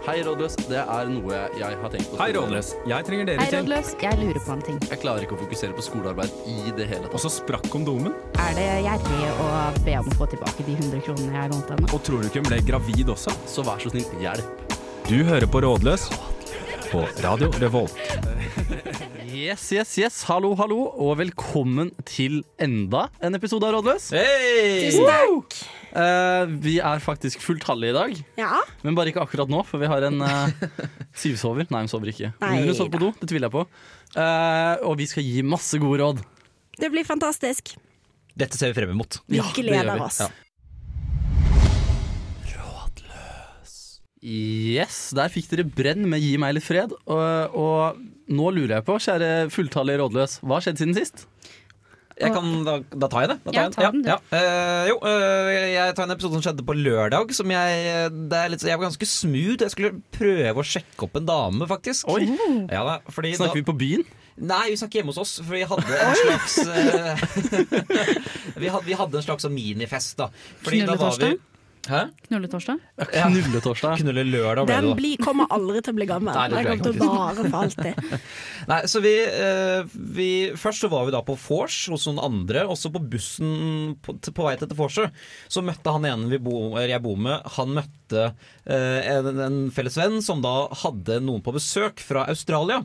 Hei, rådløs. Det er noe jeg har tenkt på. Hei, Rådløs. Jeg trenger dere Hei, til. rådløs. Jeg lurer på en ting. Jeg klarer ikke å fokusere på skolearbeid i det hele Og så sprakk kondomen. Er det gjerrig å be om å få tilbake de 100 kronene jeg lånte henne? Og tror du ikke hun ble gravid også? Så vær så snill, hjelp. Du hører på Rådløs på Radio Revolt. Yes, yes, yes. Hallo, hallo, og velkommen til enda en episode av Rådløs. Tusen takk. Eh, vi er faktisk fulltallige i dag, Ja, men bare ikke akkurat nå, for vi har en uh, syvsover. Nei, hun sover ikke. Nei Hun sover på do, det tviler jeg på. Uh, og vi skal gi masse gode råd. det blir fantastisk. Dette ser vi frem imot. Vi Ja, det gjør gleder vi. oss. Ja. Yes, der fikk dere brenn med Gi meg litt fred. Og, og nå lurer jeg på, kjære fulltallige rådløs, hva har skjedd siden sist? Jeg kan, da, da tar jeg det. Da tar Ja, jeg ta den. Ja, ja. Uh, jo, uh, jeg tar en episode som skjedde på lørdag. Som jeg, det er litt, jeg var ganske smooth. Jeg skulle prøve å sjekke opp en dame, faktisk. Oi, Ja, da, fordi Snakker da, vi på byen? Nei, vi snakker hjemme hos oss. For vi hadde en slags uh, vi, hadde, vi hadde en slags minifest, da. Fordi da var vi Knulletorsdag? Hæ? Knulletorsdag? Ja. Knulletorsdag. Knulle lørdag ble det, Den da. blir, kommer aldri til å bli gammel. Nei, det Den kommer til å vare for alltid. Nei, så vi, eh, vi Først så var vi da på vors hos noen andre. Og så på bussen på, på vei til vorset så møtte han ene vi bo, jeg bor med, han møtte eh, en, en felles venn som da hadde noen på besøk fra Australia.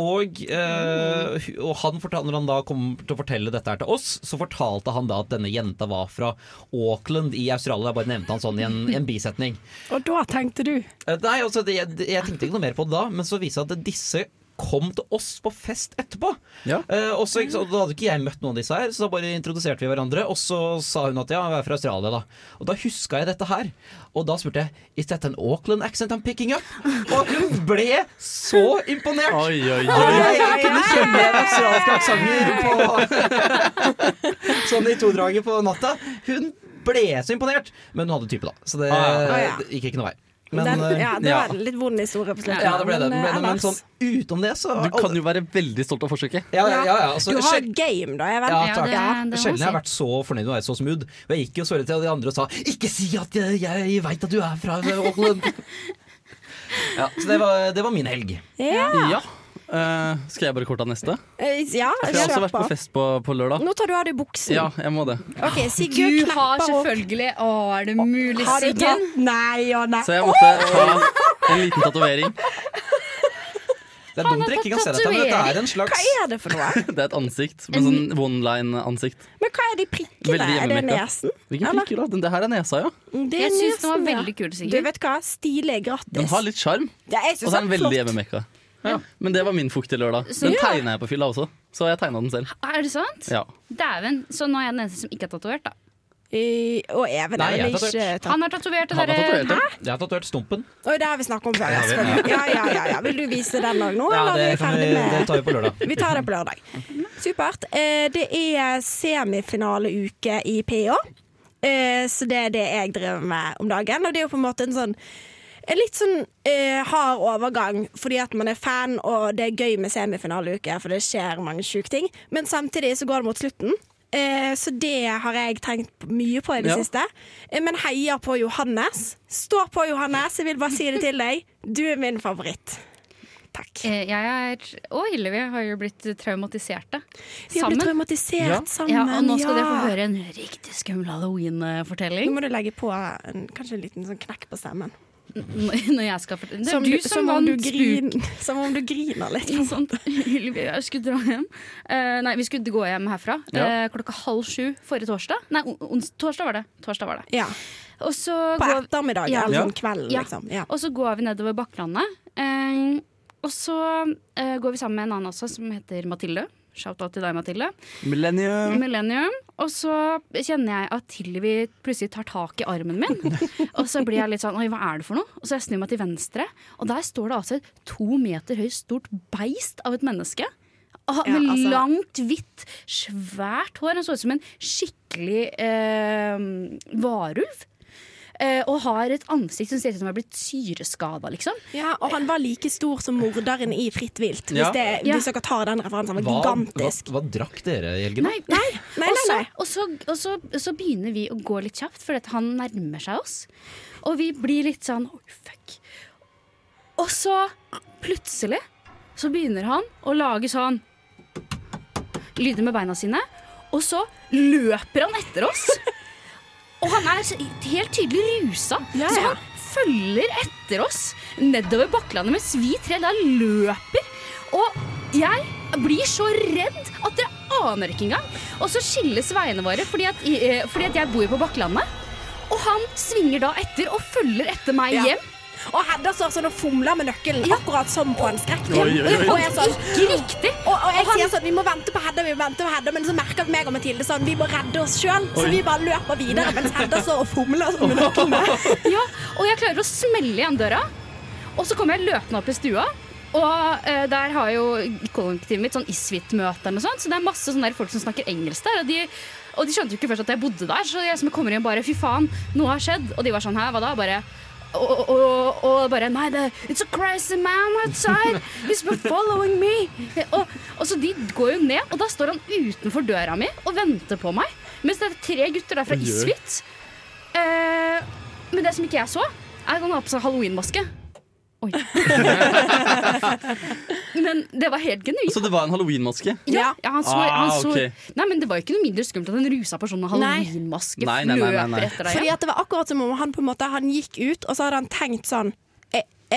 Og, eh, og han fortalte, når han da kom til å fortelle dette her til oss, så fortalte han da at denne jenta var fra Auckland i Australia. Jeg bare nevnte han sånn i en, i en bisetning. Og da tenkte du Eh, Nei, altså, det, jeg, jeg tenkte ikke noe mer på det da, men så viser det at disse kom til oss på fest etterpå. Ja. Eh, og så, Da hadde ikke jeg møtt noen av disse her, så da bare introduserte vi hverandre. Og så sa hun at ja, vi er fra Australia, da. Og da huska jeg dette her. Og da spurte jeg Is that an Auckland accent I'm picking up? Og hun ble så imponert! Oi, oi, Og oi. jeg kunne kjenne australske aksenter på Sånn i todraget på natta. Hun ble så imponert. Men hun hadde type, da. Så det, Ah, ja. det gikk ikke noe vei. Men, den, eh, ja, Det ja. var en litt vond historie på slutten. ja, det ble det. Men, eh, men, men sånn utom det, så Du kan jo være veldig stolt av forsøket. ja, ja, ja, ja, altså, Du har game, da, Jeg vet. Ja, takk. det- det Sjelden jeg har vært så fornøyd med å være så smooth. Og jeg gikk jo så til de andre og sa 'ikke si at jeg, jeg veit at du er fra Auckland'. ja, så det var, det var min helg. Ja, Eh, skal jeg bare korte av neste? eh, ja jeg har også vært på fest på, på lørdag. Nå tar du av deg buksen. Ja, jeg må det. Okay, Sigurd Du har selvfølgelig Å, er det mulig, Siggen? Nei og nei. Så jeg måtte ta en liten tatovering. Det er dumt dere ikke kan se dette, men dette er en slags Hva er det for noe? Det er et ansikt. Med sånn one line-ansikt. Men hva er de prikkene? Er det nesen? Hvilken prikker da? Den- Det her er nesa, ja. Det er Jeg syns den var veldig kul, Du vet hva, stilig, grattis. Den har litt sjarm, og så er den er veldig flott. Hjemmemekka. Men det var min fuktige lørdag. Den Ja. tegna jeg på fylla også, så jeg tegna den selv. Er det sant? Ja. Dæven. Så nå er jeg den eneste som ikke er tatovert, da. I, og Even Nei, er vel ikke tatt Han har tatovert det derre. Jeg har tatovert stumpen. Oi, det har vi snakket om før. Ja, Ja, vi- ja, ja, ja, ja. Vil du vise den òg nå, Ja, eller det, vi det tar vi på lørdag. Vi tar det på lørdag. Supert. Eh, det er semifinaleuke i PH, eh, så det er det jeg driver med om dagen. Og det er jo på en måte en sånn en litt sånn eh, hard overgang fordi at man er fan, og det er gøy med semifinaleuke, for det skjer mange sjuke ting. Men samtidig så går det mot slutten. Eh, så det har jeg tenkt mye på i det Ja. siste. Eh, men heier på Johannes. Stå på, Johannes. Jeg vil bare si det til deg. Du er min favoritt. Takk. Eh, Jeg er, og Hillevi har jo blitt traumatiserte. Vi har blitt traumatisert Ja. sammen. Ja, og nå skal ja. dere få høre en riktig skummel halloween-fortelling. Nå må du legge på en, kanskje en liten sånn knekk på stemmen. Når jeg skal fortelle Det er Som, du du, som som, om vant du grin, som om du griner litt. Ikke sant? Jeg skulle dra hjem. Uh, nei, vi skulle gå hjem herfra Ja. uh, klokka halv sju forrige torsdag. Nei, ons- torsdag var det. Torsdag var det. Ja, Og så På går, ettermiddag Ja. eller sånn kveld, Ja. liksom. Ja. og så går vi nedover Bakklandet. Uh, og så eh, går vi sammen med en annen også, som heter Mathilde. Shout-out til deg, Mathilde. Millennium. Millennium. Og så kjenner jeg at Hillevi plutselig tar tak i armen min. og så blir jeg litt sånn Oi, hva er det for noe? Og så jeg snur meg til venstre, og der står det altså et to meter høyt stort beist av et menneske. Ah, Ja, med altså- langt, hvitt, svært hår. Han så ut som en skikkelig eh, varulv. Eh, og har et ansikt som ser ut som han har blitt syreskada, liksom. ja, og han var like stor som morderen i Fritt vilt, hvis, det, Ja. hvis dere tar den referansen. Han var Hva, hva, gigantisk. hva drakk dere i helgen? Nei, Nei, nei, og, så, og, så, og så, så begynner vi å gå litt kjapt, fordi at han nærmer seg oss. Og vi blir litt sånn oh, fuck. Og så plutselig så begynner han å lage sånn lyder med beina sine. Og så løper han etter oss. Og han er helt tydelig rusa. Ja, Så han følger etter oss nedover Bakklandet mens vi tre da løper. Og jeg blir så redd at dere aner ikke engang. Og så skilles veiene våre fordi at, eh, fordi at jeg bor på Bakklandet. Og han svinger da etter og følger etter meg Ja. hjem. Og Hedda står sånn og fomler med nøkkelen, akkurat som på en skrekkfilm. Og jeg er sånn, Ikke riktig. Og, og jeg sier sånn, vi må vente på Hedda, vi må vente på Hedda, men så merker meg og Mathilde sånn, vi må redde oss sjøl. Så vi bare løper videre mens Hedda står og fomler sånn med nøklene. Ja, og jeg klarer å smelle igjen døra. Og så kommer jeg løpende opp i stua. Og eh, der har jo kollektivet mitt sånn Isfit-møte så det er masse sånne folk som snakker engelsk der. Og de, og de skjønte jo ikke først at jeg bodde der, så jeg som kommer inn bare fy faen, noe har skjedd. Og de var sånn hæ, hva da? Bare og, og, og, bare Nei, det, it's a crazy man outside. He's been following me. Og, og så de går jo ned, og da står han utenfor døra mi og venter på meg. Mens det er tre gutter der fra. Isfit. Eh, men det som ikke jeg så, er at han har på seg halloweenmaske. Oi. men det var helt genuint. Så det var en halloweenmaske? Ja, ja, han så, Ah, han så, okay. Nei, men Det var ikke noe mindre skummelt at en rusa person med halloweenmaske Nei, nei, nei, nei, nei. løper etter deg. Fordi at det var akkurat som om han på en måte Han gikk ut, og så hadde han tenkt sånn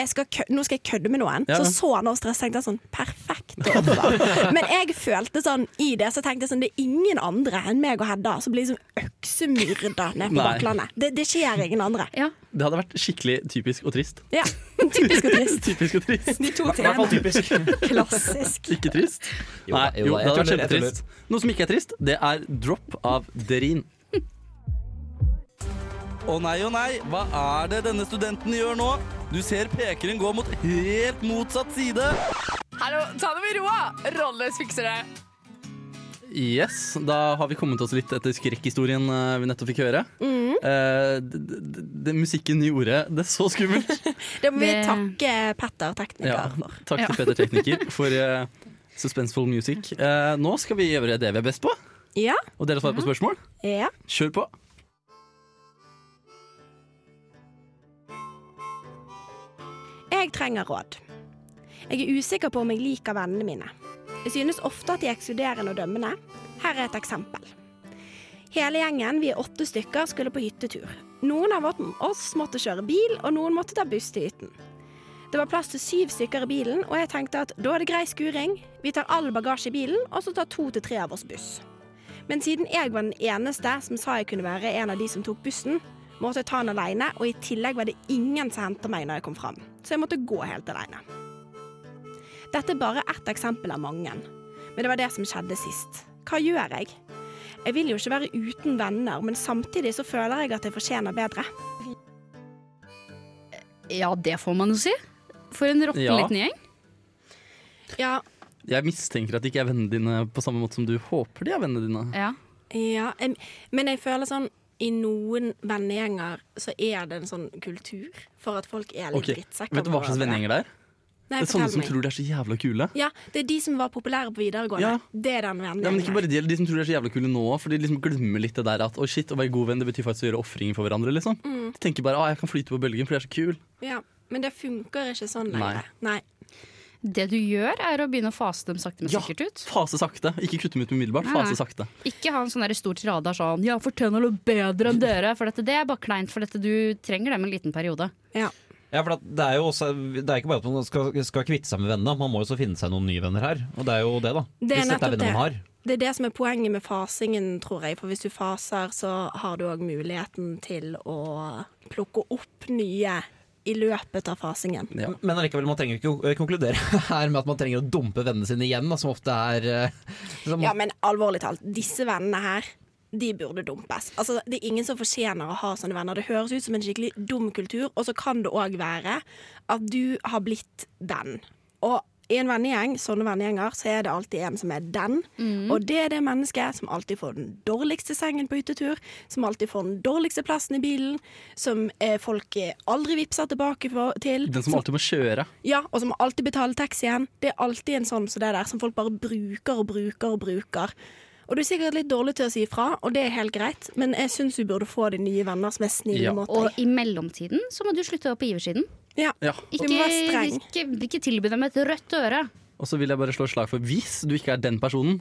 skal kø Nå skal jeg kødde med noen. Ja. Så så han oss stress, tenkte jeg sånn Perfekt offer. Men jeg følte sånn i det, så tenkte jeg sånn Det er ingen andre enn meg og Hedda som blir liksom øksemyrda ned på. Bakklandet. Det, det skjer ingen andre. Ja. Det hadde vært skikkelig typisk og trist. Ja, Typisk og trist. Typisk og trist. De to I hvert fall tingene. typisk. Klassisk. Ikke trist? Jo Nei, jo jo, det hadde vært kjempetrist. Noe som ikke er trist, det er drop av Derin. Å nei, å nei, hva er det denne studenten gjør nå? Du ser pekeren gå mot helt motsatt side. Hallo, ta det med roa! Rolles fikser det. Yes, Da har vi kommet oss litt etter skrekkhistorien eh, vi nettopp fikk høre. Mm. Eh, musikken gjorde det er så skummelt. Det må vi takke Petter, tekniker, Ja, for. takk til Ja. Petter Tekniker for eh, suspenseful music. Eh, nå skal vi gjøre det vi er best på, Ja. og dere svarer på spørsmål. ja. Kjør på. Jeg trenger råd. Jeg er usikker på om jeg liker vennene mine. Jeg synes ofte at de er ekskluderende og dømmende. Her er et eksempel. Hele gjengen, vi er åtte stykker, skulle på hyttetur. Noen av oss måtte kjøre bil, og noen måtte ta buss til hytten. Det var plass til syv stykker i bilen, og jeg tenkte at da er det grei skuring. Vi tar all bagasje i bilen, og så tar to til tre av oss buss. Men siden jeg var den eneste som sa jeg kunne være en av de som tok bussen, måtte jeg ta den alene, og i tillegg var det ingen som hentet meg når jeg kom fram. Så jeg måtte gå helt alene. Dette er bare ett eksempel av mange. Men det var det som skjedde sist. Hva gjør jeg? Jeg vil jo ikke være uten venner, men samtidig så føler jeg at jeg fortjener bedre. ja, det får man jo si. For en råtten Ja. liten gjeng. Ja, Jeg mistenker at de ikke er vennene dine på samme måte som du håper de er vennene dine. Ja. ja jeg, men jeg føler sånn i noen vennegjenger så er det en sånn kultur for at folk er litt okay. drittsekker. Vet du hva slags vennegjenger det er? Nei, Det er sånne som meg. tror de er så jævla kule. Ja, det er de som var populære på videregående. Ja. Det er den vennen Ja, men ikke bare de, de som tror de er så jævla kule nå, for de liksom glemmer litt det der at å shit, å være god venn det betyr faktisk å gjøre ofringer for hverandre. liksom. Mm. De tenker bare å jeg kan flyte på bølgen, for jeg er så kul. Ja, men det funker ikke sånn Nei. Nei. Det du gjør, er å begynne å fase dem sakte, men Ja. sikkert ut. Fase sakte. Ikke kutte dem ut umiddelbart. Fase sakte. Ikke ha en sånn der stor tirade sånn 'ja, fortjener noe bedre enn dere', for dette, det er bare kleint, for dette, du trenger dem en liten periode. Ja. Ja, for det er jo også Det er ikke bare at man skal, skal kvitte seg med vennene, man må jo også finne seg noen nye venner her. Og det er jo det, da. Det er Hvis dette er venner man har. Det er det som er poenget med fasingen, tror jeg. For hvis du faser, så har du òg muligheten til å plukke opp nye i løpet av fasingen. Ja. Men allikevel, man trenger ikke å eh, konkludere her med at man trenger å dumpe vennene sine igjen, da, som ofte er eh, som, Ja, men alvorlig talt, disse vennene her, de burde dumpes. Altså, det er ingen som fortjener å ha sånne venner. Det høres ut som en skikkelig dum kultur, og så kan det òg være at du har blitt den. Og i en vennegjeng, sånne vennegjenger, så er det alltid en som er den. Og det er det mennesket som alltid får den dårligste sengen på hyttetur, som alltid får den dårligste plassen i bilen, som eh, folk eh, aldri vippser tilbake for, til. Den som alltid må kjøre. Ja, og som alltid betaler taxien. Det er alltid en sånn som det der, som folk bare bruker og bruker og bruker. Og du er sikkert litt dårlig til å si ifra, og det er helt greit, men jeg syns du burde få de nye venner som er snille Ja. mot Og i mellomtiden så må du slutte opp på giversiden. Ja. Ja. Ikke, ikke, ikke tilby dem et rødt øre. Og så vil jeg bare slå et slag for hvis du ikke er den personen,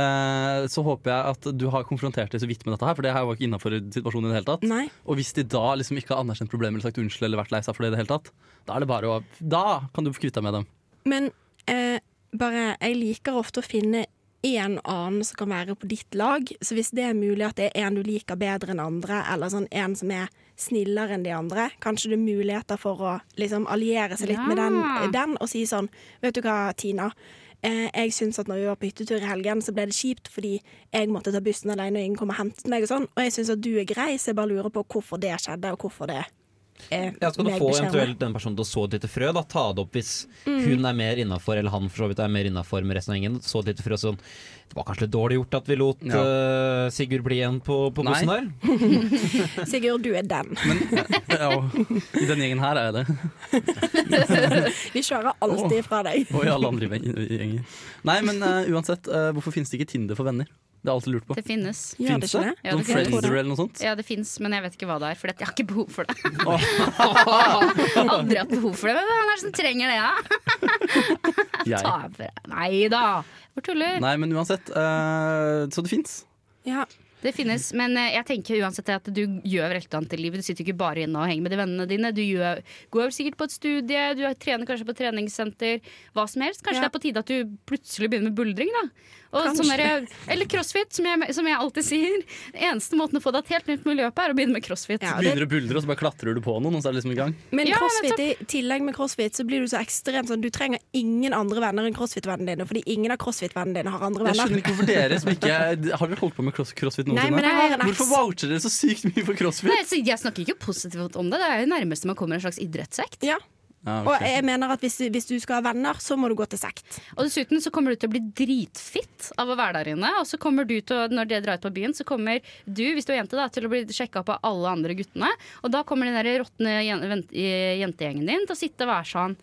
eh, så håper jeg at du har konfrontert dem så vidt med dette her, for det her var ikke innafor situasjonen i det hele tatt. Nei. Og hvis de da liksom ikke har anerkjent problemet eller sagt unnskyld eller vært lei seg for det i det hele tatt, da er det bare å Da kan du få kvitte deg med dem. Men eh, bare Jeg liker ofte å finne en annen som kan være på ditt lag. Så hvis det er mulig at det er en du liker bedre enn andre, eller sånn en som er snillere enn de andre, kanskje det er muligheter for å liksom alliere seg litt Ja. med den, den og si sånn Vet du hva, Tina? Eh, jeg syns at når vi var på hyttetur i helgen, så ble det kjipt fordi jeg måtte ta bussen alene og ingen kom og hentet meg og sånn. Og jeg syns at du er grei, så jeg bare lurer på hvorfor det skjedde, og hvorfor det er Ja, skal du få eventuelt den personen til å så et lite frø, da, ta det opp hvis hun er mer innafor, eller han for så vidt er mer innafor med resten av gjengen. Så et lite frø sånn Det var kanskje litt dårlig gjort at vi lot Ja. uh, Sigurd bli igjen på, på bussen der. Sigurd, du er den. Ja, I denne gjengen her er jeg det. Vi kjører alltid fra deg. Og i alle andre gjenger. Nei, men uh, uansett, uh, hvorfor finnes det ikke Tinder for venner? Det er alltid lurt på. Det finnes. Ja, det Finnes det? det? Ja, det. Friendster eller noe sånt? Ja, det fins, men jeg vet ikke hva det er, for jeg har ikke behov for det. Aldri hatt behov for det. Men hvem er det som trenger det, da? Taper. Nei da. bare tuller? Nei, men uansett. Uh, så det fins. Ja. Det finnes, men eh, jeg tenker uansett at du gjør vel et eller annet i livet. Du sitter ikke bare inne og henger med de vennene dine. Du gjør, går sikkert på et studie, du trener kanskje på treningssenter. Hva som helst. Kanskje Ja. det er på tide at du plutselig begynner med buldring. da der, Eller crossfit, som jeg, som jeg alltid sier. Eneste måten å få deg et helt nytt miljø på, er å begynne med crossfit. Ja, det, Begynner å buldre, og så bare klatrer du på noen, og så er det liksom i gang. men Ja, crossfit, i tillegg med crossfit så blir du så ekstremt sånn Du trenger ingen andre venner enn crossfit-vennene dine, fordi ingen av crossfit-vennene dine har andre Jeg skjønner ikke hvorfor dere som ikke Har dere holdt på med cross, crossfit Nei, noensinne? men jeg har. Hvorfor voucher dere så sykt mye for crossfit? Nei, altså, jeg snakker ikke positivt om det. Det er jo nærmest nærmeste man kommer en slags idrettssekt. Ja. Ja, Og jeg mener at hvis, hvis du skal ha venner, så må du gå til sekt. Og dessuten så kommer du til å bli dritfitt av å være der inne. Og så kommer du til å, når dere drar ut på byen, så kommer du, hvis du er jente, da, til å bli sjekka opp av alle andre guttene. Og da kommer den der råtne jentegjengen din til å sitte og være sånn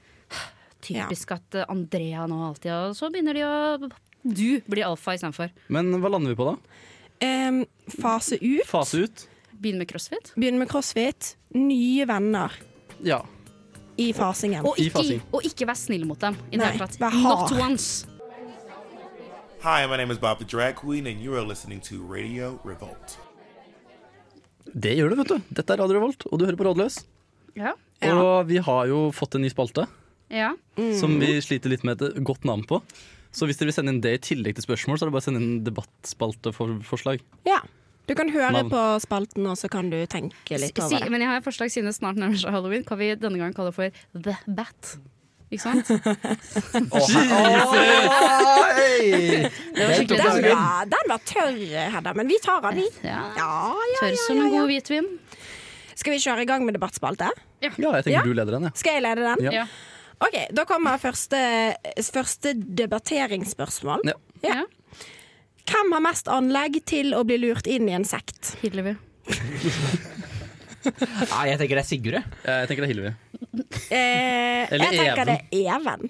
Typisk at eh, Andrea nå alltid Og så begynner de å Du blir alfa istedenfor. Men hva lander vi på, da? Em, fase ut. Fase ut? Begynne med crossfit. Begynne med crossfit. Nye venner Ja. i fasingen. Og ikke, fasing. og ikke vær snill mot dem. I Nei, vær hard. Not once. Hi, my name is Bob the Drag Queen, and you are listening to Radio Revolt. Det gjør du, vet du. Dette er Radio Revolt, og du hører på Rådløs. Ja. Og vi har jo fått en ny spalte ja. som vi sliter litt med et godt navn på. Så hvis dere vil sende inn det i tillegg til spørsmål, så er det bare å sende inn debattspalteforslag. Ja. Du kan høre Navn. på spalten, og så kan du tenke litt over det. men jeg har et forslag siden det snart nærmer seg halloween. Kan vi denne gangen kalle det for The Bat? Ikke sant? Det var skikkelig Den var, den var tørr, Hedda, men vi tar den, vi. Ja. Ja, ja, Tørr ja, som ja, en ja. god hvitvin. Skal vi kjøre i gang med debattspalte? Ja, jeg tenker Ja. du leder den, ja. Skal jeg lede den? Ja. OK, da kommer første, første debatteringsspørsmål. Ja. Ja. Hvem har mest anlegg til å bli lurt inn i en sekt? Hillevi. Nei, jeg tenker det er Sigurd, jeg. Tenker det er Hillevi. Eh, Eller jeg tenker Even. det er Even.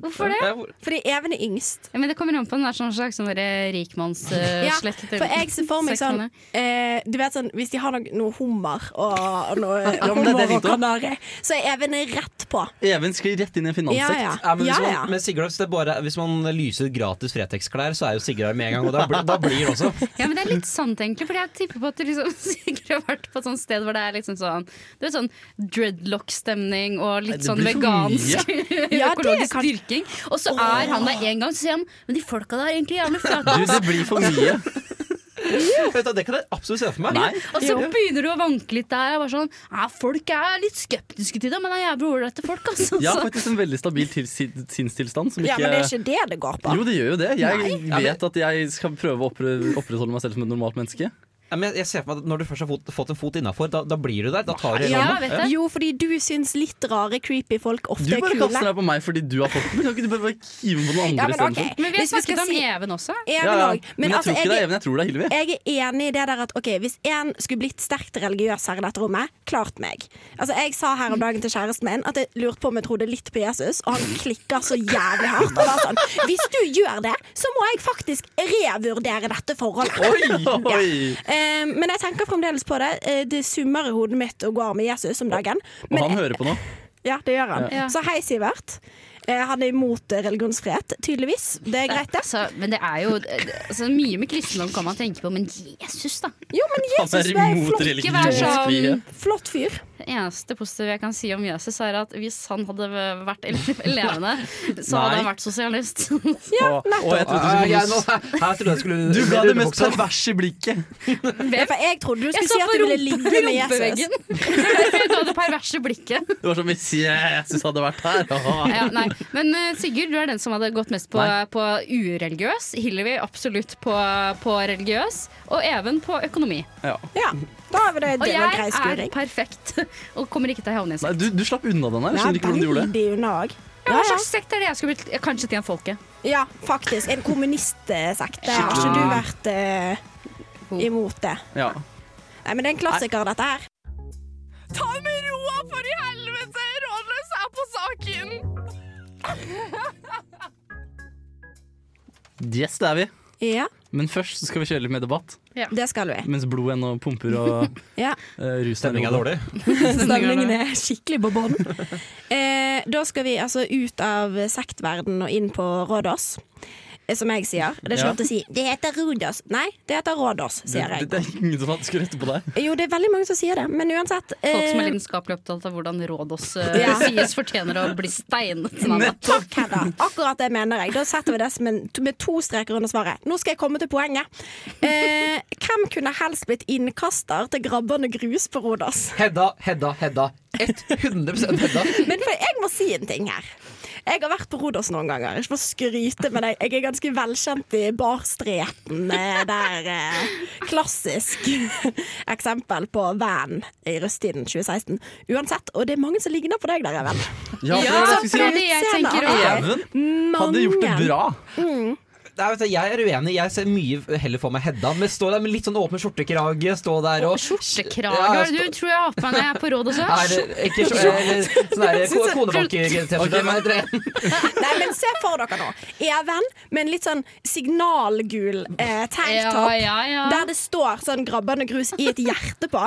Hvorfor det? Fordi Even er yngst. Ja, men det kommer an på en sånn slags sånn Ja, for jeg ser for meg sånn eh, Du vet sånn, Hvis de har noe, noe hummer og, og noe Ja, hummer og kanari, så er Even rett på. Even skal rett inn i en finanssekt. ja. Ja, men hvis, ja, man, ja. Sigurd, hvis, det bare, hvis man lyser gratis Fretex-klær, så er jo Sigurd her med en gang. Og da, blir- da blir det også. Ja, men det er litt sant, egentlig. For jeg tipper på at du liksom sikkert har vært på et sånt sted hvor det er liksom sånn Du vet sånn dreadlock-stemning og litt sånn vegansk Ja, det økologisk kan- dyrking. Og så er han der en gang, så sier han Men de folka der er egentlig jævlig flate. Du, det blir for mye. Vet du, det kan jeg absolutt se for meg. Nei. Og så begynner du å vanke litt der. Jeg var sånn, folk er litt skeptiske til det, men det er jævlig ålreite folk. Altså. Ja, faktisk en veldig stabil til, sin- sinnstilstand ja, men det er ikke det det går på. Jo, det gjør jo det. Jeg Nei. vet at jeg skal prøve å oppre opprettholde meg selv som et normalt menneske. Ja, men jeg ser for meg at Når du først har fått, fått en fot innafor, da, da blir du der. Da tar du Ja, vet du. Jo, fordi du syns litt rare, creepy folk ofte er kule. Du bare kaster deg på meg fordi du har fått den. Kan ikke du bare bare kive på noen Ja, men okay. Men vi har snakket om si- Even også. Even Ja, ja. òg. Men, jeg altså, tror ikke det er Even, jeg tror det er Hillevi. jeg er enig i det der at okay, hvis en skulle blitt sterkt religiøs her i dette rommet, klart meg. Altså, Jeg sa her om dagen til kjæresten min at jeg lurte på om jeg trodde litt på Jesus, og han klikka så jævlig hardt. Og var sånn, Hvis du gjør det, så må jeg faktisk revurdere dette forholdet. Oi, Oi! Eh, men jeg tenker fremdeles på det. Eh, det summer i hodet mitt å gå med Jesus om dagen. Og Men han hører på nå. Ja, det gjør han. Ja. Så hei, Sivert. Eh, Han er imot eh, religionsfrihet, tydeligvis. Det er greit, det. Altså, men det er jo altså, Mye med kristendom kan man tenke på, men Jesus, da. Jo, men Han Jesus er er imot flott, Ikke vær sånn religionsfrihet. flott fyr. Det eneste positive jeg kan si om Jesus, er at hvis han hadde vært levende, så hadde han vært sosialist. Ja, Og, og jeg trodde du jeg, skulle nå, her trodde jeg skulle Du ga det mest perverse blikket. Jeg trodde du skulle si at du ville ligge med Jesus. Jeg ga det perverse blikket. Det var som hvis Jesus hadde vært her. Ja, nei. Men eh, Sigurd, du er den som hadde gått mest på, på ureligiøs. Hillevi absolutt på, på religiøs. Og Even på økonomi. Ja. Ja, da har vi det. Og Det var jeg er perfekt og kommer ikke til å havne i en Nei, sekt. du, du slapp unna den her. Jeg skjønner ikke hvordan du gjorde det. unna òg. Ja, Hva slags sekt er det jeg skulle blitt? Kanskje til en folke. Ja, faktisk. En kommunistsekt. Har ikke du vært uh, imot det? Ja. Nei, men det er en klassiker, dette her. Ta det med roa, for i helvete! Rådløs er på saken! Yes, det er vi. Ja, Men først skal vi kjøre litt med debatt. det skal vi. Mens blodet ennå pumper og Ja. uh, rusen er dårlig. Stemningen er skikkelig på bånn. Eh, da skal vi altså ut av sektverden og inn på Rådås. Eh, Som jeg sier. Det er ikke Ja. lov til å si 'det heter Rodos'. Nei, det heter Rådås, sier Det, det, det er ingen som skulle rette på deg. Jo, det er veldig mange som sier det, men uansett. Folk som er eh, lidenskapelig opptatt av hvordan Rådås uh, Ja. sies, fortjener å bli steinet. Takk, Hedda. Akkurat det mener jeg. Da setter vi det som en, med to streker under svaret. Nå skal jeg komme til poenget. Eh, hvem kunne helst blitt innkaster til grabbende grus på Rådås? Hedda, Hedda, Hedda. 100% Hedda. Men for jeg må si en ting her. Jeg har vært på Rodos noen ganger. Ikke for å skryte, men jeg, jeg er ganske velkjent i barstreten. eh, Der eh, Klassisk eksempel på van i rusttiden 2016. Uansett, og det er mange som ligner på deg der, Even. Ja, det var det jeg skulle er det jeg tenker si. også. Even hadde gjort det bra. Nei, vet du, jeg er uenig. Jeg ser mye heller for meg Hedda. Men stå der med litt sånn åpen skjortekrage. Stå der og Skjortekrage. Ja, er du tror jeg har på meg når jeg er på råd også? Nei, det ikke så, eller, sånn der ko- konebank-T-skjorte? Ok, men- Hva heter det? Nei, men se for dere nå. Even med en litt sånn signalgul eh, tanktopp. Ja, ja, ja. Der det står sånn grabbende grus i et hjerte på.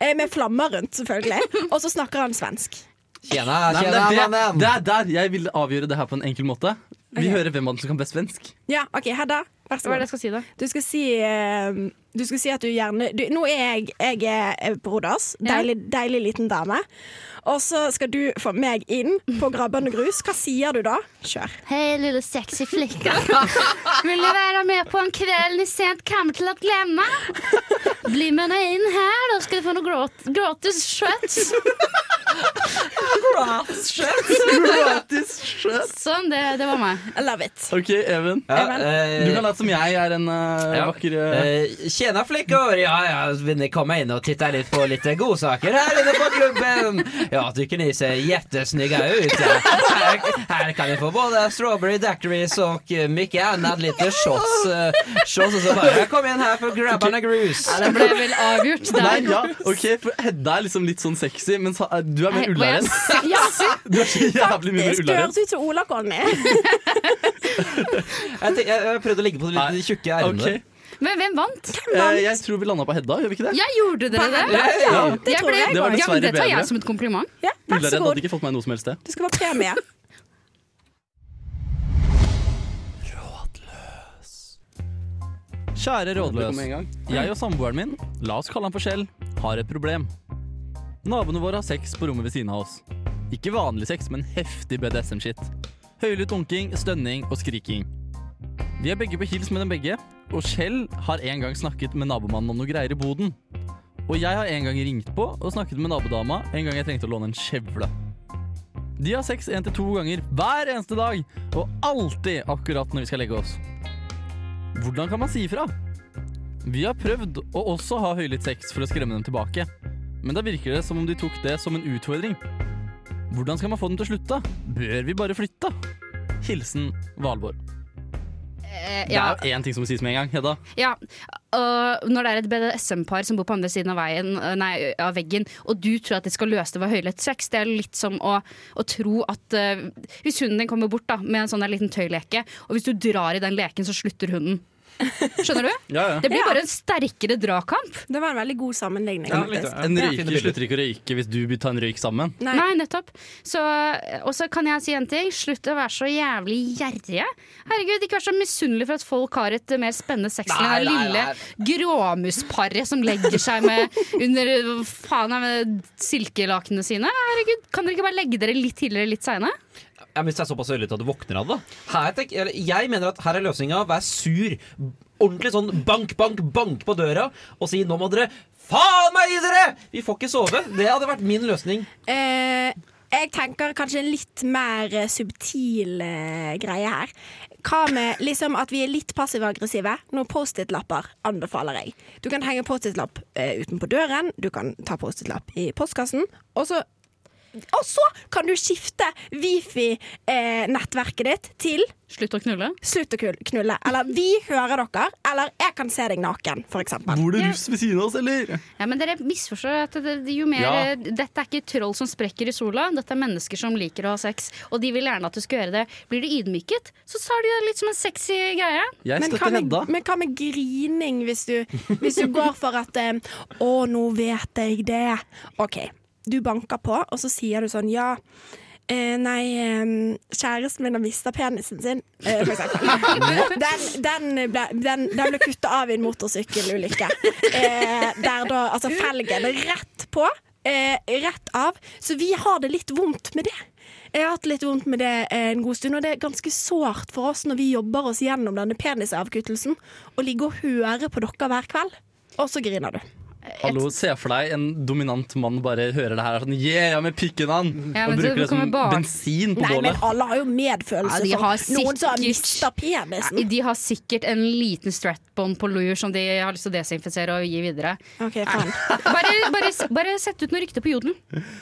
Eh, med flammer rundt, selvfølgelig. Og så snakker han svensk. Tjena, Nei, tjena, det, er det, det er der jeg vil avgjøre det her på en enkel måte. Vi okay. hører hvem av dem som kan best svensk. Ja, OK, Hedda. Vær så Hva er det god. jeg skal si, da? Du skal si, eh, du skal si at du gjerne du, Nå er jeg, jeg er Brodas. Ja. Deilig, deilig liten dame. Og så skal du få meg inn på grabbende grus. Hva sier du da? Kjør. Hei, lille sexy flicka. Vil du være med på en kveld ni sent kommer til å glemme? Bli med meg inn her, da skal du få noe grat gratis kjøtt. Gratis skjøt. Sånn, det, det var meg. I love it. OK, Even. Ja, Even. eh, Du kan late som jeg er en uh, Ja. vakker uh, Eh, Tjena flickor! Ja, ja, ni komma in och titta lite på lite godsaker här inne på klubben? Ja, tycker ni ser jättesnygga ut. Ja. Här, här kan ni få både strawberry daiquiris och eh, mycket annat. Lite shots. eh, shots och så bara, kom igen här för grabbarna grus. Det ble vel avgjort der. Nei, ja, ok, for Hedda er liksom litt sånn sexy, mens ha- du er mer Hei, ullaren. Ja, Du er så jævlig mye mer det ullaren. høres ut som Ola-Conny. Jeg, jeg, jeg prøvde å ligge på de litt tjukke ermene. Ok, Men hvem vant? eh, Jeg tror vi landa på Hedda, gjør vi ikke det? Jeg gjorde dere det? Ja, Det Jeg ble, jeg. Det var dessverre bedre. dessverre det tar jeg som et kompliment. Ja, vær så god. hadde ikke fått meg noe som helst sted. Du skal få premie. Kjære rådløs. en gang. Jeg og samboeren min, la oss kalle han for Skjell, har et problem. Naboene våre har sex på rommet ved siden av oss. Ikke vanlig sex, men heftig BDSM-shit. Høylytt dunking, stønning og skriking. Vi er begge på hils med dem begge, og Kjell har en gang snakket med nabomannen om noe greier i boden. Og jeg har en gang ringt på og snakket med nabodama en gang jeg trengte å låne en kjevle. De har sex én til to ganger hver eneste dag, og alltid akkurat når vi skal legge oss. Hvordan kan man si ifra? Vi har prøvd å også ha høylytt sex for å skremme dem tilbake, men da virker det som om de tok det som en utfordring. Hvordan skal man få dem til å slutte? Bør vi bare flytte? Hilsen Valborg. Eh, Det er én ting som må sies med en gang, Hedda. ja. Og når det er et BDSM-par som bor på andre siden av, veien, eh, nei, av veggen, og du tror at de skal løse det ved høylytt sex, det er litt som å, å tro at uh, Hvis hunden din kommer bort da, med en sånn liten tøyleke, og hvis du drar i den leken, så slutter hunden. Skjønner du? Ja, ja. Det blir Ja. bare en sterkere dragkamp. Det var en veldig god sammenligning. Ja, litt, ja. En røyker slutter ikke å røyke hvis du tar en røyk sammen. Nei. Nei, nettopp. Og så kan jeg si en ting. Slutt å være så jævlig gjerrige. Herregud, ikke vær så misunnelig for at folk har et mer spennende sexliv enn det lille gråmusparet som legger seg med under faen med silkelakenene sine. Herregud, kan dere ikke bare legge dere litt tidligere, litt seinere? Ja, Hvis det er såpass ørlete at du våkner av det. Her, tenk, jeg mener at her er løsninga. Vær sur. Ordentlig sånn bank, bank, bank på døra og si 'nå må dere faen meg gi dere'! Vi får ikke sove. Det hadde vært min løsning. Eh, jeg tenker kanskje en litt mer eh, subtil eh, greie her. Hva med liksom at vi er litt passive-aggressive? Noen Post-It-lapper anbefaler jeg. Du kan henge Post-It-lapp eh, utenpå døren, du kan ta Post-It-lapp i postkassen, og så og så kan du skifte Wifi-nettverket ditt til Slutt å knulle. slutt å knulle. Eller vi hører dere, eller jeg kan se deg naken, f.eks. Bor det russ ved siden av oss, eller? Ja, men dere misforstår at det, det, jo mer Ja. Dette er ikke troll som sprekker i sola. Dette er mennesker som liker å ha sex, og de vil gjerne at du skal gjøre det. Blir du ydmyket, så tar du det litt som en sexy greie. Jeg Men hva, støtter med, Hedda. men hva med grining hvis du, hvis du går for at eh, Å, nå vet jeg det. OK. Du banker på, og så sier du sånn Ja. Eh, nei, kjæresten min har mista penisen sin, eh, for eksempel. Den, den ble, den, den ble kutta av i en motorsykkelulykke. Eh, der da Altså felgen rett på, eh, rett av. Så vi har det litt vondt med det. Jeg har hatt litt vondt med det eh, en god stund, og det er ganske sårt for oss når vi jobber oss gjennom denne penisavkuttelsen, å ligge og høre på dere hver kveld, og så griner du. Hallo, Se for deg en dominant mann bare hører det her sånn Yeah, med pikken han! Ja, og bruker det som bak- bensin på Nei, men bålet. alle har jo medfølelse Ja, de har for noen som har mista penisen. De har sikkert en liten stratbond på lur som de har lyst til å desinfisere og gi videre. OK, faen. Bare, bare, bare sett ut noe rykte på jodel.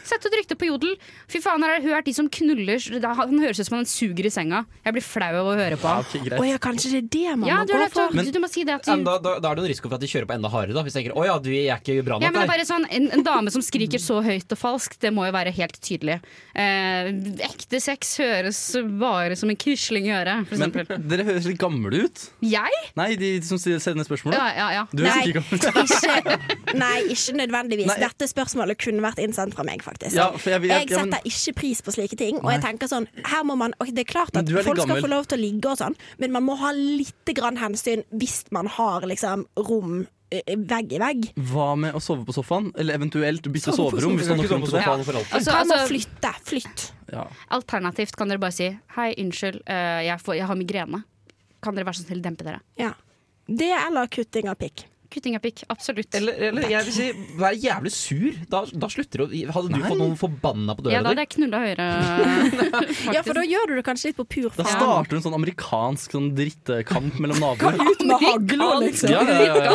Sett ut rykte på jodel. Fy faen, har jeg hørt de som knuller Han høres ut som han suger i senga. Jeg blir flau av å høre på. Ja, okay, oh, ja, kanskje det er det man Ja, må du, gå for. du, du må si det at du da, da, da er det en risiko for at de kjører på enda hardere. Da, hvis de tenker 'Å ja, du er ikke bra ja, men det er bare sånn, en, en dame som skriker så høyt og falskt, det må jo være helt tydelig. Eh, ekte sex høres bare som en krisling i øret, for Men dere høres litt gamle ut. Jeg? Nei, de som sender spørsmål. Ja, ja, ja. Du høres ikke gammel ut. nei, ikke nødvendigvis. Nei. Dette spørsmålet kunne vært innsendt fra meg, faktisk. Ja, for jeg vil- jeg ja, men- setter ikke pris på slike ting. Og jeg tenker sånn, her må man og Det er klart at er folk folk skal få lov til å ligge og sånn, men man må ha litt grann hensyn hvis man har liksom rom vegg i vegg. Hva med å sove på sofaen? Eller eventuelt bytte Sove soverom? Hvis Du du har til det. alltid. Altså, Kan man altså, flytte? Flytt. Ja. alternativt kan dere bare si Hei, unnskyld, eh, jeg, får, jeg har migrene. Kan dere være så snill dempe dere? Ja. Det eller kutting av pikk. Kutting av pikk, absolutt. Eller, eller jeg vil si, vær jævlig sur. Da, da slutter du å Hadde du fått noen forbanna på ja, da hadde di? jeg knulla høyere. Ja, for da gjør du det kanskje litt på pur Da starter starter en sånn amerikansk sånn drittkamp mellom naboer. Ut med hagla, liksom. Ja, ja, ja, ja.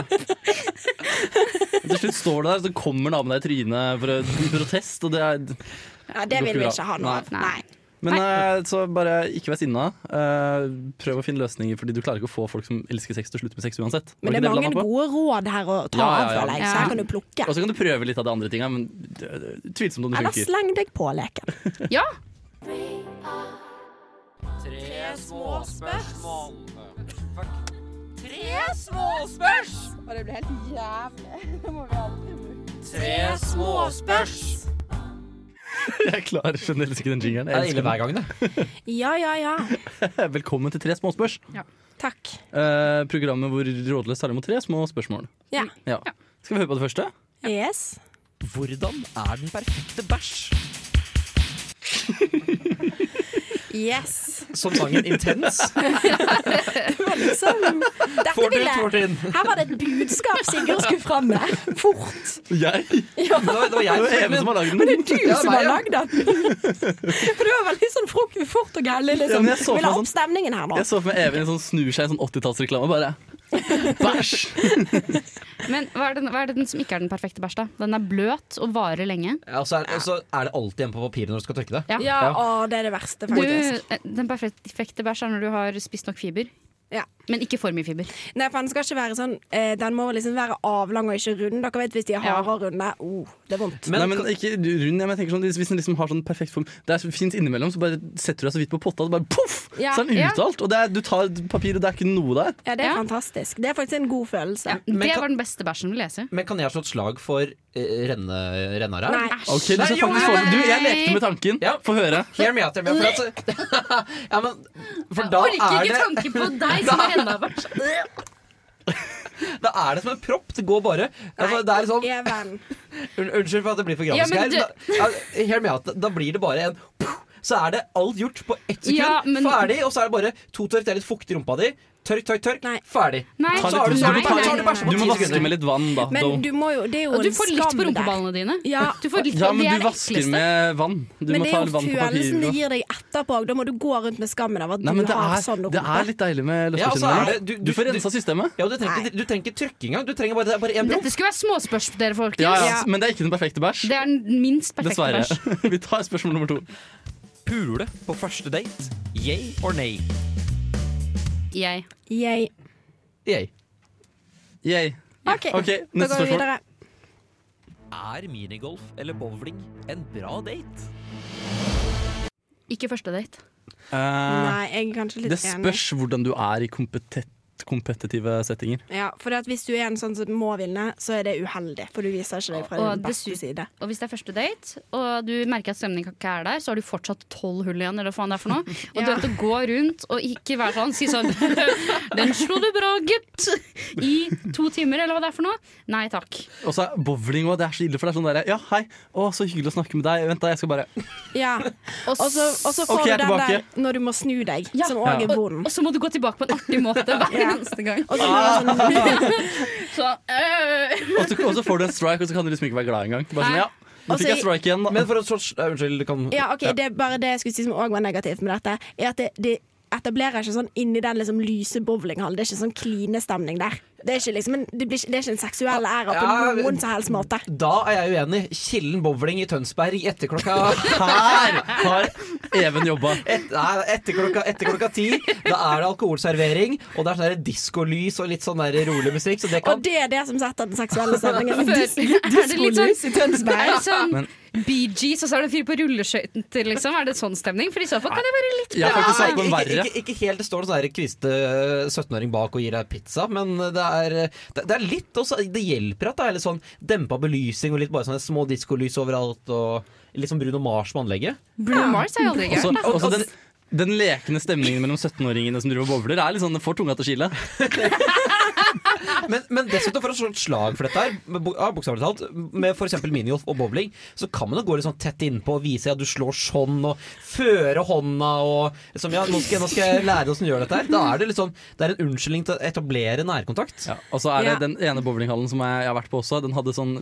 Til slutt står du der, så kommer naboen deg i trynet for å, protest. Og det er, Ja, det vil vi ikke ha noe av. Nei. Nei. Men uh, så bare ikke vær sinna. Uh, prøv å finne løsninger, Fordi du klarer ikke å få folk som elsker sex til å slutte med sex uansett. Var Men det er mange vi gode råd her å ta Ja, av, ja. føler jeg. Så her kan du plukke. Og så kan du prøve litt av de andre tinga, men det tvilsomt om det Eller funker. sleng deg på leken. Ja, Jeg klarer generelt ikke den jingeren. Det er Jeg ille elsker hver gang, det. Ja, ja, ja. Velkommen til Tre småspørs. Takk. Eh, programmet hvor Rådløs tar imot tre små spørsmål. Ja. Ja. Skal vi høre på det første? Yes. Hvordan er den perfekte bæsj? Yes. Som sangen Intens. Liksom, dette ville, her var det et budskap Sigurd skulle fram med. Fort. Jeg? Det var, det var jeg Det var Even som har lagd den. Du Ja, som har ja. lagd den. For du var veldig sånn fort og gæren. Liksom. Ja, jeg så for Vil ha opp sånn- stemningen her nå. Jeg så for meg Even sånn, snur seg i en sånn 80-tallsreklame. Bare bæsj! Men hva er, den, hva er det den som ikke er den perfekte bæsj, da? Den er bløt og varer lenge. Ja, og så er, så er det alltid en på papiret når du skal trykke det. Ja. Ja, å, det er det verste, faktisk. Du, den perfekte bæsj er når du har spist nok fiber. Ja. Men ikke for mye fiber. Nei, for den skal ikke være sånn eh, Den må liksom være avlang og ikke rund. Dere vet hvis de er harde og runde. Oh, det er vondt. Men Nei, men ikke rund. Jeg tenker sånn, Hvis den liksom har sånn perfekt form Det er fint innimellom, så bare setter du deg så vidt på potta, og så bare poff! Ja. Så er den Ja. Og det er, du tar papir, og det er ikke noe der. Ja, det er Ja. fantastisk. Det er faktisk en god følelse. Ja, det kan- var den beste bæsjen vi leser. Men kan jeg ha slått slag for renne, rennare? Nei. Okay, du Nei, jo. Du, jeg lekte med tanken. Ja. Få høre. Hear me out. For, at, ja, men, for da er det tanken på deg som har enda. Da er det som en propp. Det går bare altså, Det er sånn Even. Unnskyld for at det blir for Ja, grafisk men her. Da, ja, hear me out. Da blir det bare en Så er det alt gjort på ett sekund. Ja, men- Ferdig. Og så er det bare to tørk. Det er litt fuktig i rumpa di. Tørk, tørk, tørk. Nei. Ferdig. Nei. Så har du, så du, du bæsja på Du må ti sekunder. med litt vann, da. Men du må jo, det er jo Og du får litt på rumpeballene dine. Ja. Du får litt, ja, men du vasker med vann. Du Men må det ta er litt jo vann på følelsen det gir deg etterpå. Da må du gå rundt med skammen av at Nei, du har er, sånn det er litt deilig med Ja, og så løspeskinnene. er det- du- du, får rensa systemet. Ja, du trenger, du trenger ikke engang. Du trenger bare, bare en propp. Dette skulle være småspørsmål, dere, folkens. Ja, ja, Ja. Men det er ikke den perfekte bæsj. Det er den minst perfekte Dessverre. Vi tar spørsmål nummer to. Pule på første date. Yay or nay? Jeg. Yay. Yay. Yay. OK, okay da neste går vi spørsmål. videre. Er minigolf eller bowling en bra date? Ikke første date. Uh, Nei, jeg er kanskje litt enig. det enig. spørs hvordan du er i kompetent, kompetitive settinger. Ja, for at hvis du er en sånn som må vinne, så er det uheldig. For du viser ikke deg fra Og din beste side. Og hvis det er første date, og du merker at stemningen ikke er der, så har du fortsatt tolv hull igjen, eller hva faen det er for noe. Og du Ja. du vet å gå rundt og ikke være sånn, si sånn Den slo du bra, gutt! I to timer, eller hva det er for noe. Nei takk. Og så er bowling òg. Det er så ille, for det er sånn derre Ja, hei. Å, så hyggelig å snakke med deg. Vent, da, jeg skal bare Ja. Og Og så, og så får okay, du den der når du må snu deg, Ja. som òg Ja. er og, vond. og så må du gå tilbake på en artig måte hver Ja. Eneste gang. Og så sånn, Så, øh. Og så, får du en strike, og så kan du liksom ikke være glad engang. Bare sånn, ja, nå fikk jeg strike igjen, da. Men for en sorts uh, Unnskyld, kan ja, ok, Det er bare det jeg skulle si som òg var negativt med dette, er at det, det etablerer ikke sånn inni den liksom lyse bowlinghallen. Det er ikke sånn kline-stemning der. Det er ikke, liksom en, det, blir, ikke- det er ikke en seksuell æra på Ja, noen som helst måte. Da er jeg uenig. Kilden bowling i Tønsberg etter klokka Her har Even jobba. et, nei, etter, klokka, etter klokka ti. Da er det alkoholservering, og det er sånn diskolys og litt sånn rolig musikk. Så det kan Og det er det som setter den seksuelle stemningen. Dis- er det litt sånn- Diskolys i Tønsberg. Er sånn Bee Gees, og så er det en fyr på rulleskøyter, liksom? Er det sånn stemning? For i så fall kan det være litt bra. Ja, en ikke, ikke, ikke helt. Det står en sånn kviste 17-åring bak og gir deg pizza, men det er, det, det er litt også, Det hjelper at det er litt sånn dempa belysning og litt bare sånne små diskolys overalt. Og litt sånn Bruno Mars på anlegget. Bruno Mars er jo aldri gøy den, den lekne stemningen mellom 17-åringene som driver og bowler, er litt sånn, det får tunga til å skille. Men, men dessuten, for å slå et slag for dette her, ja, bokstavelig talt, med f.eks. minigolf og bowling, så kan man jo gå litt sånn tett innpå og vise at du slår sånn, og føre hånda og liksom, ja, nå skal, nå skal jeg lære åssen du gjør dette her. Da er det litt sånn Det er en unnskyldning til å etablere nærkontakt. Ja, og så er det Ja. den ene bowlinghallen som jeg, jeg har vært på også. Den hadde sånn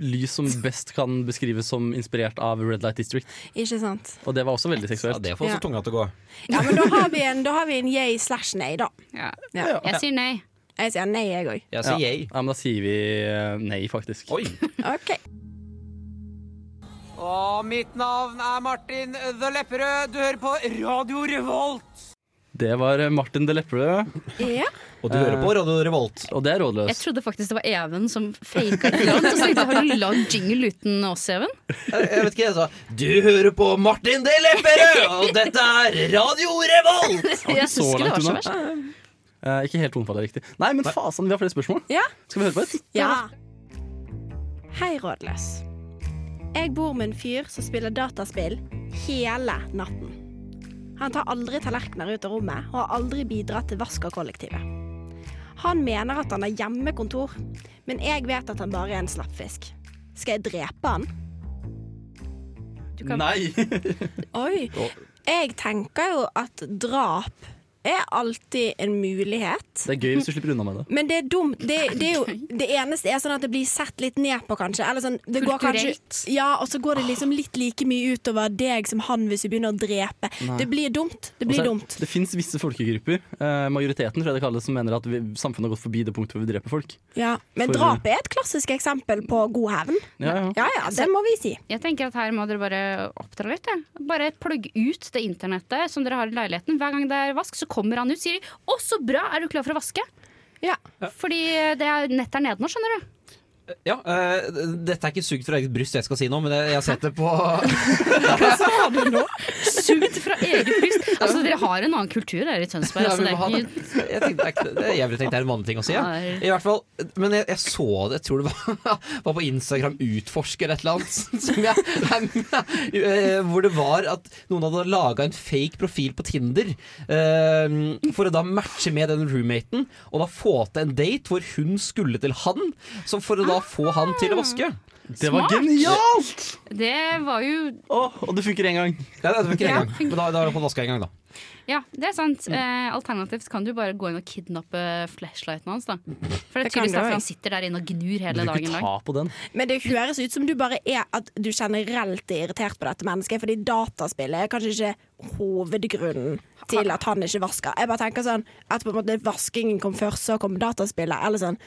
lys som best kan beskrives som inspirert av Red Light District. Ikke sant? Og det var også veldig seksuelt. Ja, det får også Ja. tunga til å gå. Ja, men da har vi en, da har vi en yay slash nei, da. Ja. Ja. Jeg sier nei. Jeg sier nei, jeg òg. Jeg Ja. yay. ja, men da sier vi eh, nei, faktisk. Oi. OK. Og mitt navn er Martin The Lepperød. Du hører på Radio Revolt. Det var eh, Martin The Lepperød, Ja. Og du hører på Radio Revolt. og det er rådløst. Jeg trodde faktisk det var Even som faka det. Og så tenkte jeg, Har du lagd jingle uten oss, Even? Jeg, vet ikke, jeg sa Du hører på Martin De Lepperød, og dette er Radio Revolt! Jeg husker det var så verst. Eh, ikke helt tonefallet riktig. Nei, men fasen, vi har flere spørsmål. Ja. Skal vi høre på et? Ja. Hei, rådløs. Jeg bor med en fyr som spiller dataspill hele natten. Han tar aldri tallerkener ut av rommet og har aldri bidratt til vask av kollektivet. Han mener at han har hjemmekontor, men jeg vet at han bare er en slappfisk. Skal jeg drepe han? Du kan- Nei! Oi. Jeg tenker jo at drap er alltid en mulighet. Det er gøy hvis du slipper unna med det. Men det er dumt. Det, det, er jo, det eneste er sånn at det blir sett litt ned på, kanskje. Eller sånn, det går kanskje, ja, og så går det liksom litt like mye utover deg som han hvis vi begynner å drepe. Nei. Det blir dumt. Det blir så er- dumt. Det fins visse folkegrupper, eh, majoriteten tror jeg det kalles, som mener at vi, samfunnet har gått forbi det punktet hvor vi dreper folk. Ja. Men For- drap er et klassisk eksempel på god hevn. Ja, ja. Ja ja, det må vi si. Jeg tenker at her må dere bare oppdra litt. Ja. Bare plugg ut det internettet som dere har i leiligheten. Hver gang det er vask, så kommer han ut, sier de 'Å, så bra, er du klar for å vaske?' Ja. Fordi det er nett er nede nå, skjønner du. Ja, uh, Dette er ikke sugd fra eget bryst, jeg skal si noe, men jeg, har sett det på Hva sa du nå? Sugd fra eget bryst. Altså, dere har en annen kultur her i Tønsberg. Ja, Altså, det er ikke Jeg det er tenkt det er en vanlig ting å si. Ja. I hvert fall, Men jeg, jeg så det, jeg tror det var, var på Instagram Utforsker et eller annet. Som jeg, eh, hvor det var at noen hadde laga en fake profil på Tinder uh, for å da matche med den roommaten, og da få til en date hvor hun skulle til han, så for å da få han til å vaske. Det var Smart. genialt! Det var jo Åh, og det funker én gang. Ja, det funker Ja, en gang, men da, da har du fått vaska en gang, da. Ja, det er sant. Eh, alternativt kan du bare gå inn og kidnappe flashlighten hans. da For det er Det kan tydeligvis du derfor han sitter der inne og gnur hele Du dagen ikke lang. ta på den. Men det høres ut som du bare er at du generelt er irritert på dette mennesket, fordi dataspillet er kanskje ikke hovedgrunnen til at han ikke vasker. Jeg bare tenker sånn at på en måte vaskingen kom først, så kom dataspillet. Eller sånn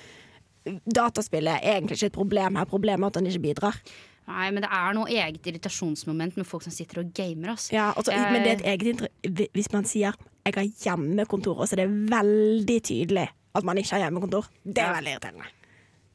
Dataspillet er egentlig ikke et problem her, problemet er at han ikke bidrar. Nei, men det er noe eget irritasjonsmoment med folk som sitter og gamer. Altså. Ja, altså, Men det er et eget Hvis man sier 'jeg har hjemmekontor', så er det veldig tydelig at man ikke har hjemmekontor, det er veldig irriterende.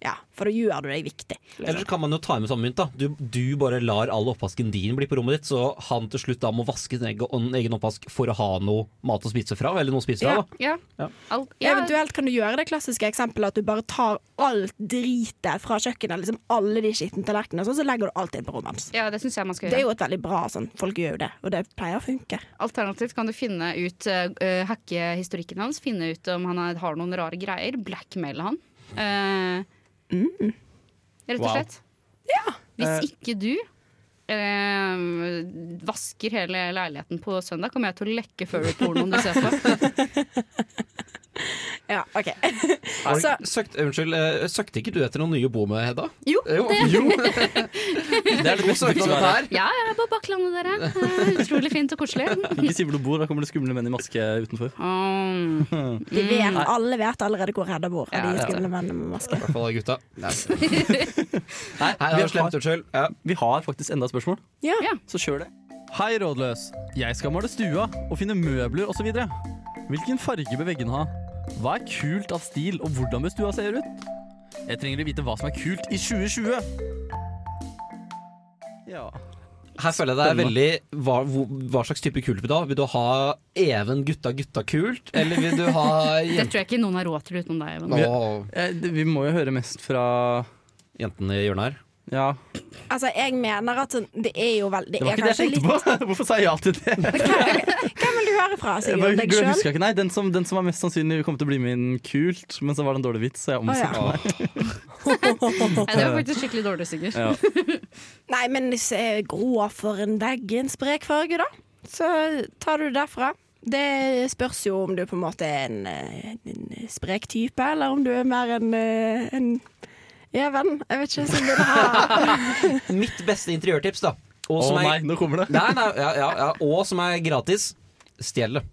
Ja, for da gjør du deg viktig. Eller så kan man jo ta med samme mynt. da du, du bare lar all oppvasken din bli på rommet ditt, så han til slutt da må vaske sin egen, egen oppvask for å ha noe mat å spise fra. Eller noe å spise fra. da Ja. Ja. Alt, ja. Eventuelt kan du gjøre det klassiske eksempelet at du bare tar alt dritet fra kjøkkenet, liksom alle de skitne tallerkenene, og sånn, så legger du alt inn på rommet hans. ja, det syns jeg man skal gjøre. Det er jo et veldig bra sånn, folk gjør jo det, og det pleier å funke. Alternativt kan du finne ut uh, hacke historikken hans, finne ut om han har, noen rare greier, blackmaile han. Eh, Rett og Wow. slett. Hvis ikke du eh, vasker hele leiligheten på søndag, kommer jeg til å lekke furry-pornoen du ser på. Ja, OK. Så- søkt, unnskyld, eh, søkte ikke du etter noen nye å bo med, Hedda? Jo, Jo. Det er det beste Søkte av dette her. Ja, jeg er på Bakklandet, dere. Eh, Utrolig fint og koselig. Ikke si hvor du bor, da kommer det skumle menn i maske utenfor. Mm. De vet, alle vet allerede hvor Hedda bor, av Ja, de ja. skumle mennene med maske. I hvert fall gutta. Nei, Nei, Nei, det slemt, unnskyld. Ja. Vi har faktisk enda et spørsmål, Ja. Ja. så kjør det. Hei, rådløs. Jeg skal male stua og finne møbler osv. Hvilken farge bør veggene ha? Hva er kult av stil, og hvordan bør stua se ut? Jeg trenger å vite hva som er kult i 2020. Ja. Her føler jeg det er veldig hva, hva slags type kult vil du ha? Vil du ha Even gutta gutta kult, eller vil du ha Det tror jeg ikke noen har råd til utenom deg. Even. Åh, Eh, Vi må jo høre mest fra jentene i hjørnet her? Ja, Altså, jeg mener at det er jo vel Det, det var er ikke det jeg jeg litt tenkte på! Hvorfor sa jeg ja til det? Hvem vil du høre fra, Sigurd? Deg sjøl? nei, den som, den som var mest sannsynlig kom til å bli min kult, men så var det en dårlig vits, så jeg omsatte oh, ja. meg. Nei, det var faktisk skikkelig dårlig, Sigurd. Ja. Nei, men hvis jeg grå for en vegg i en sprek farge, da, så tar du det derfra. Det spørs jo om du på en måte er en, eh, en sprek type, eller om du er mer en, eh, er venn. Jeg vet ikke, som vil ha Mitt beste interiørtips, da. Og Å som er- nei, nå kommer det. Nei, nei, ja, ja, ja, og som er gratis. Stjel det.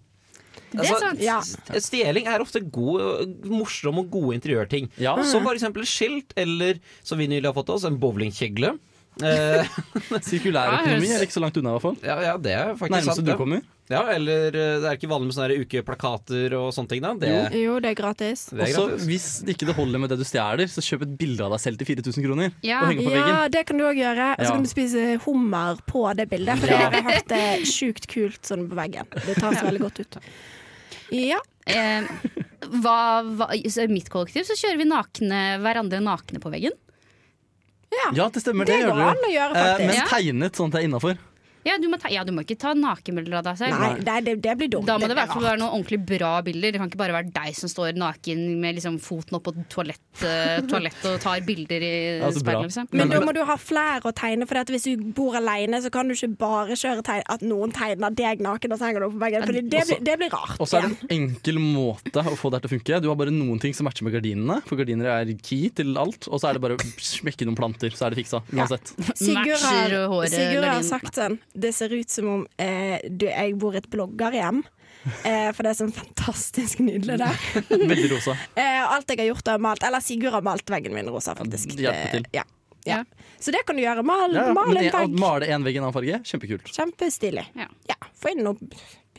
Det er sant. Ja. Stjeling er ofte god, morsom og gode interiørting. Ja. Som for eksempel skilt, eller som vi nylig har fått oss, en bowlingkjegle. Eh, Sirkulærøkonomi er ikke så langt unna, i hvert fall. ja, ja, det er faktisk Nærmeste sant. du ja. kommer. Ja, eller eh, det er ikke vanlig med sånne ukeplakater og sånne ting. Da. Det, Jo, det er gratis. det er Også, gratis. hvis det ikke det holder med det du stjeler, så kjøp et bilde av deg selv til 4000 kroner. Ja. Og henge på Ja, veggen. det kan du òg gjøre. Og så kan du spise hummer på det bildet, for det har jeg hørt er sjukt kult sånn på veggen. Det tar seg veldig godt ut. Ja. Eh, hva, hva, så I mitt kollektiv så kjører vi nakne, hverandre nakne på veggen. Ja, det stemmer. Det Det, går gjør an å gjøre, Eh, faktisk. men Ja. tegnet sånn at det er innafor. Ja, du må, ta, ja, du må ikke ta nakenbilder av deg selv. Nei, nei det, det blir dumt. Da må det i hvert fall være noen ordentlig bra bilder. Det kan ikke bare være deg som står naken med liksom foten opp på toalett, eh, toalett og tar bilder i altså, speilet. Liksom. Men Men- da må du ha flere å tegne, for hvis du bor alene, så kan du ikke bare kjøre tegn at noen tegner deg naken og så henger du opp på veggen. For det, det, blir, det blir rart. Og så er det en enkel måte å få det til å funke. Du har bare noen ting som matcher med gardinene, for gardiner er key til alt. Og så er det bare å smekke noen planter, så er det fiksa. Uansett. Sigurd har, Sigurd har sagt sånn Det ser ut som om eh, du, jeg bor i et bloggerhjem. Eh, for det er sånn fantastisk nydelig der. Veldig rosa. Eh, alt jeg har gjort, har malt Eller Sigurd har malt veggen min rosa, faktisk. det hjelper til. Eh, Ja, ja. Ja. Så det kan du gjøre. Mal, Ja, ja. mal en vegg. male en vegg i en annen farge, kjempekult. Kjempestilig. Ja. Ja, få inn noe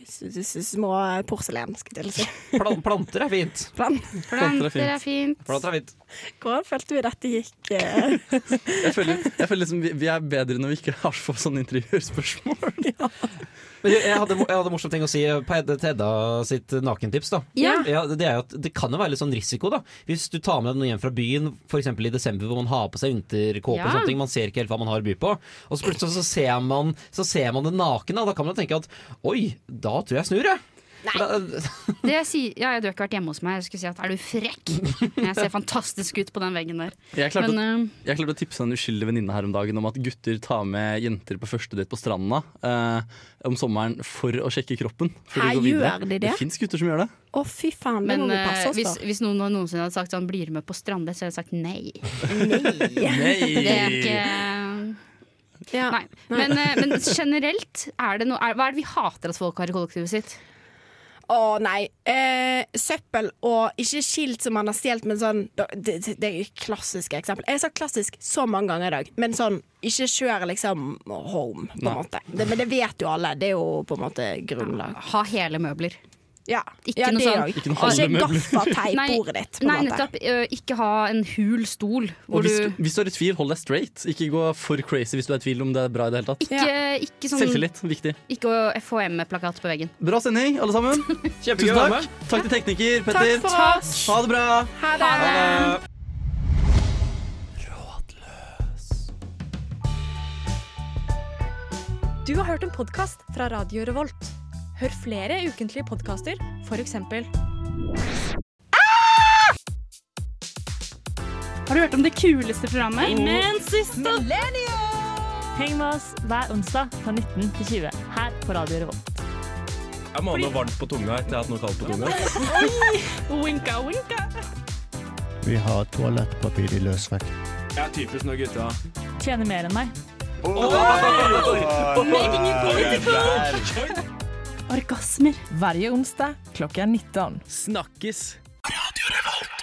små porselen, skal jeg til å si. Plan planter er fint. Planter er fint. Planter er fint. Hvordan følte vi dette gikk? eh? Jeg føler, jeg føler liksom vi, vi er bedre når vi ikke har så få sånne interiørspørsmål. Men jeg, hadde, jeg hadde morsom ting å si på Ed- til Edda sitt nakentips. da Ja. det, er jo at det kan jo være litt sånn risiko, da. Hvis du tar med deg noe hjem fra byen, f.eks. i desember hvor man har på seg vinterkåpe Ja. og sånne ting, man ser ikke helt hva man har å by på, og så plutselig så ser man, så ser man det naken, da. Da kan man jo tenke at oi, da tror jeg jeg snur, jeg. Da, Det jeg sier, ja, du har ikke vært hjemme hos meg. Jeg skulle si at er du frekk? Jeg ser fantastisk ut på den veggen der. Jeg klarte, Men å, eh, jeg klarte å tipse en uskyldig venninne her om dagen om at gutter tar med jenter på første date på stranda eh, om sommeren for å sjekke kroppen. Her videre. gjør de det? Det fins gutter som gjør det. Å, fy faen, det men må vi eh, passe oss hvis, for. hvis noen noensinne hadde sagt sånn blir du med på stranda', så hadde jeg sagt nei. Nei. Det er ikke Ja. Nei. Men, eh, men generelt, er det noe, er, hva er det vi hater at folk har i kollektivet sitt? Å nei. Eh, søppel og ikke skilt som man har stjålet, men sånn Det, det, det er klassiske eksempel. Jeg har sagt klassisk så mange ganger i dag, men sånn ikke kjør liksom home, på en måte. Det, men det vet jo alle. Det er jo på en måte grunnlag. Ha hele møbler. Ja, Ikke ja noe det sånn- Ikke noe gaffateip bordet ditt, på Nei, måte. nettopp. ikke ha en hul stol. Hvor hvis, du hvis du er i tvil, hold deg straight. Ikke gå for crazy hvis du er i tvil om det er bra i det hele tatt. ikke, ikke sånn Selvtillit, viktig. Ikke FHM-plakat på veggen. Bra sending, alle sammen. Tusen takk. Takk til tekniker Petter. Takk for oss. Ha det bra. Ha det. Du har hørt en podkast fra Radio Revolt. Hør flere ukentlige podkaster, f.eks. Har du hørt om det kuleste programmet? Men Millennium! Heng med oss hver onsdag fra 19 til 20 her på Radio Revolt. Jeg må ha noe varmt på tunga etter at jeg har hatt noe kaldt på tunga. Winka, winka. Vi har toalettpapir i løsvekt. Jeg er typisk når gutta Tjener mer enn meg orgasmer. Hver onsdag klokka 19. Snakkes! Radio Revolt.